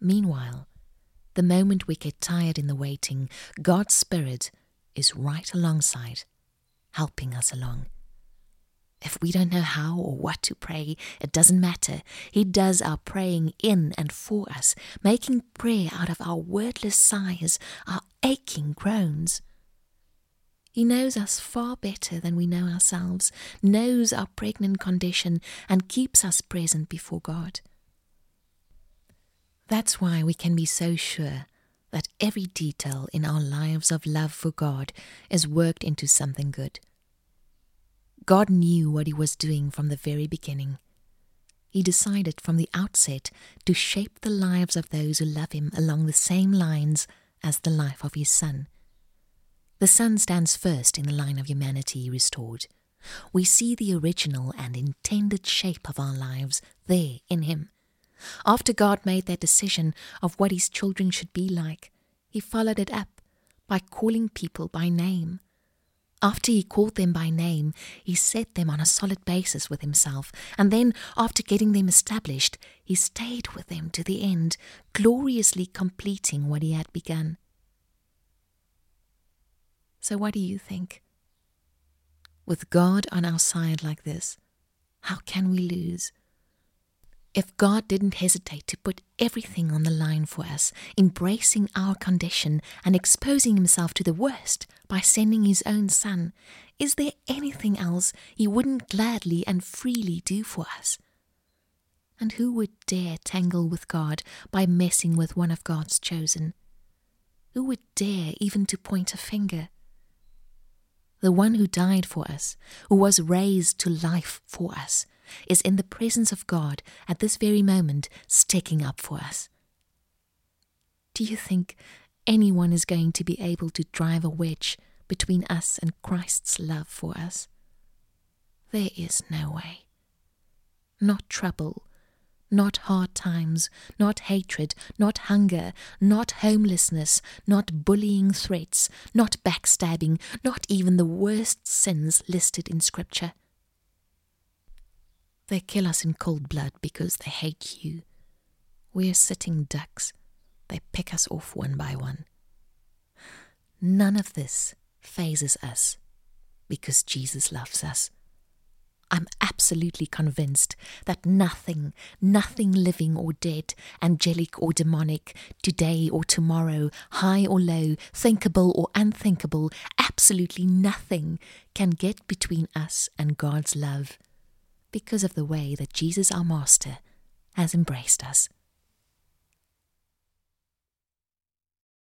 Meanwhile, the moment we get tired in the waiting, God's Spirit is right alongside, helping us along. If we don't know how or what to pray, it doesn't matter. He does our praying in and for us, making prayer out of our wordless sighs, our aching groans. He knows us far better than we know ourselves, knows our pregnant condition, and keeps us present before God. That's why we can be so sure that every detail in our lives of love for God is worked into something good. God knew what He was doing from the very beginning. He decided from the outset to shape the lives of those who love Him along the same lines as the life of His Son. The Son stands first in the line of humanity restored. We see the original and intended shape of our lives there in Him. After God made that decision of what His children should be like, He followed it up by calling people by name. After he called them by name, he set them on a solid basis with himself, and then, after getting them established, he stayed with them to the end, gloriously completing what he had begun. So, what do you think? With God on our side like this, how can we lose? If God didn't hesitate to put everything on the line for us, embracing our condition and exposing himself to the worst by sending his own Son, is there anything else he wouldn't gladly and freely do for us? And who would dare tangle with God by messing with one of God's chosen? Who would dare even to point a finger? The one who died for us, who was raised to life for us, is in the presence of God at this very moment, sticking up for us. Do you think anyone is going to be able to drive a wedge between us and Christ's love for us? There is no way. Not trouble, not hard times, not hatred, not hunger, not homelessness, not bullying threats, not backstabbing, not even the worst sins listed in Scripture. They kill us in cold blood because they hate you. We're sitting ducks. They pick us off one by one. None of this fazes us because Jesus loves us. I'm absolutely convinced that nothing, nothing living or dead, angelic or demonic, today or tomorrow, high or low, thinkable or unthinkable, absolutely nothing can get between us and God's love because of the way that Jesus, our Master, has embraced us.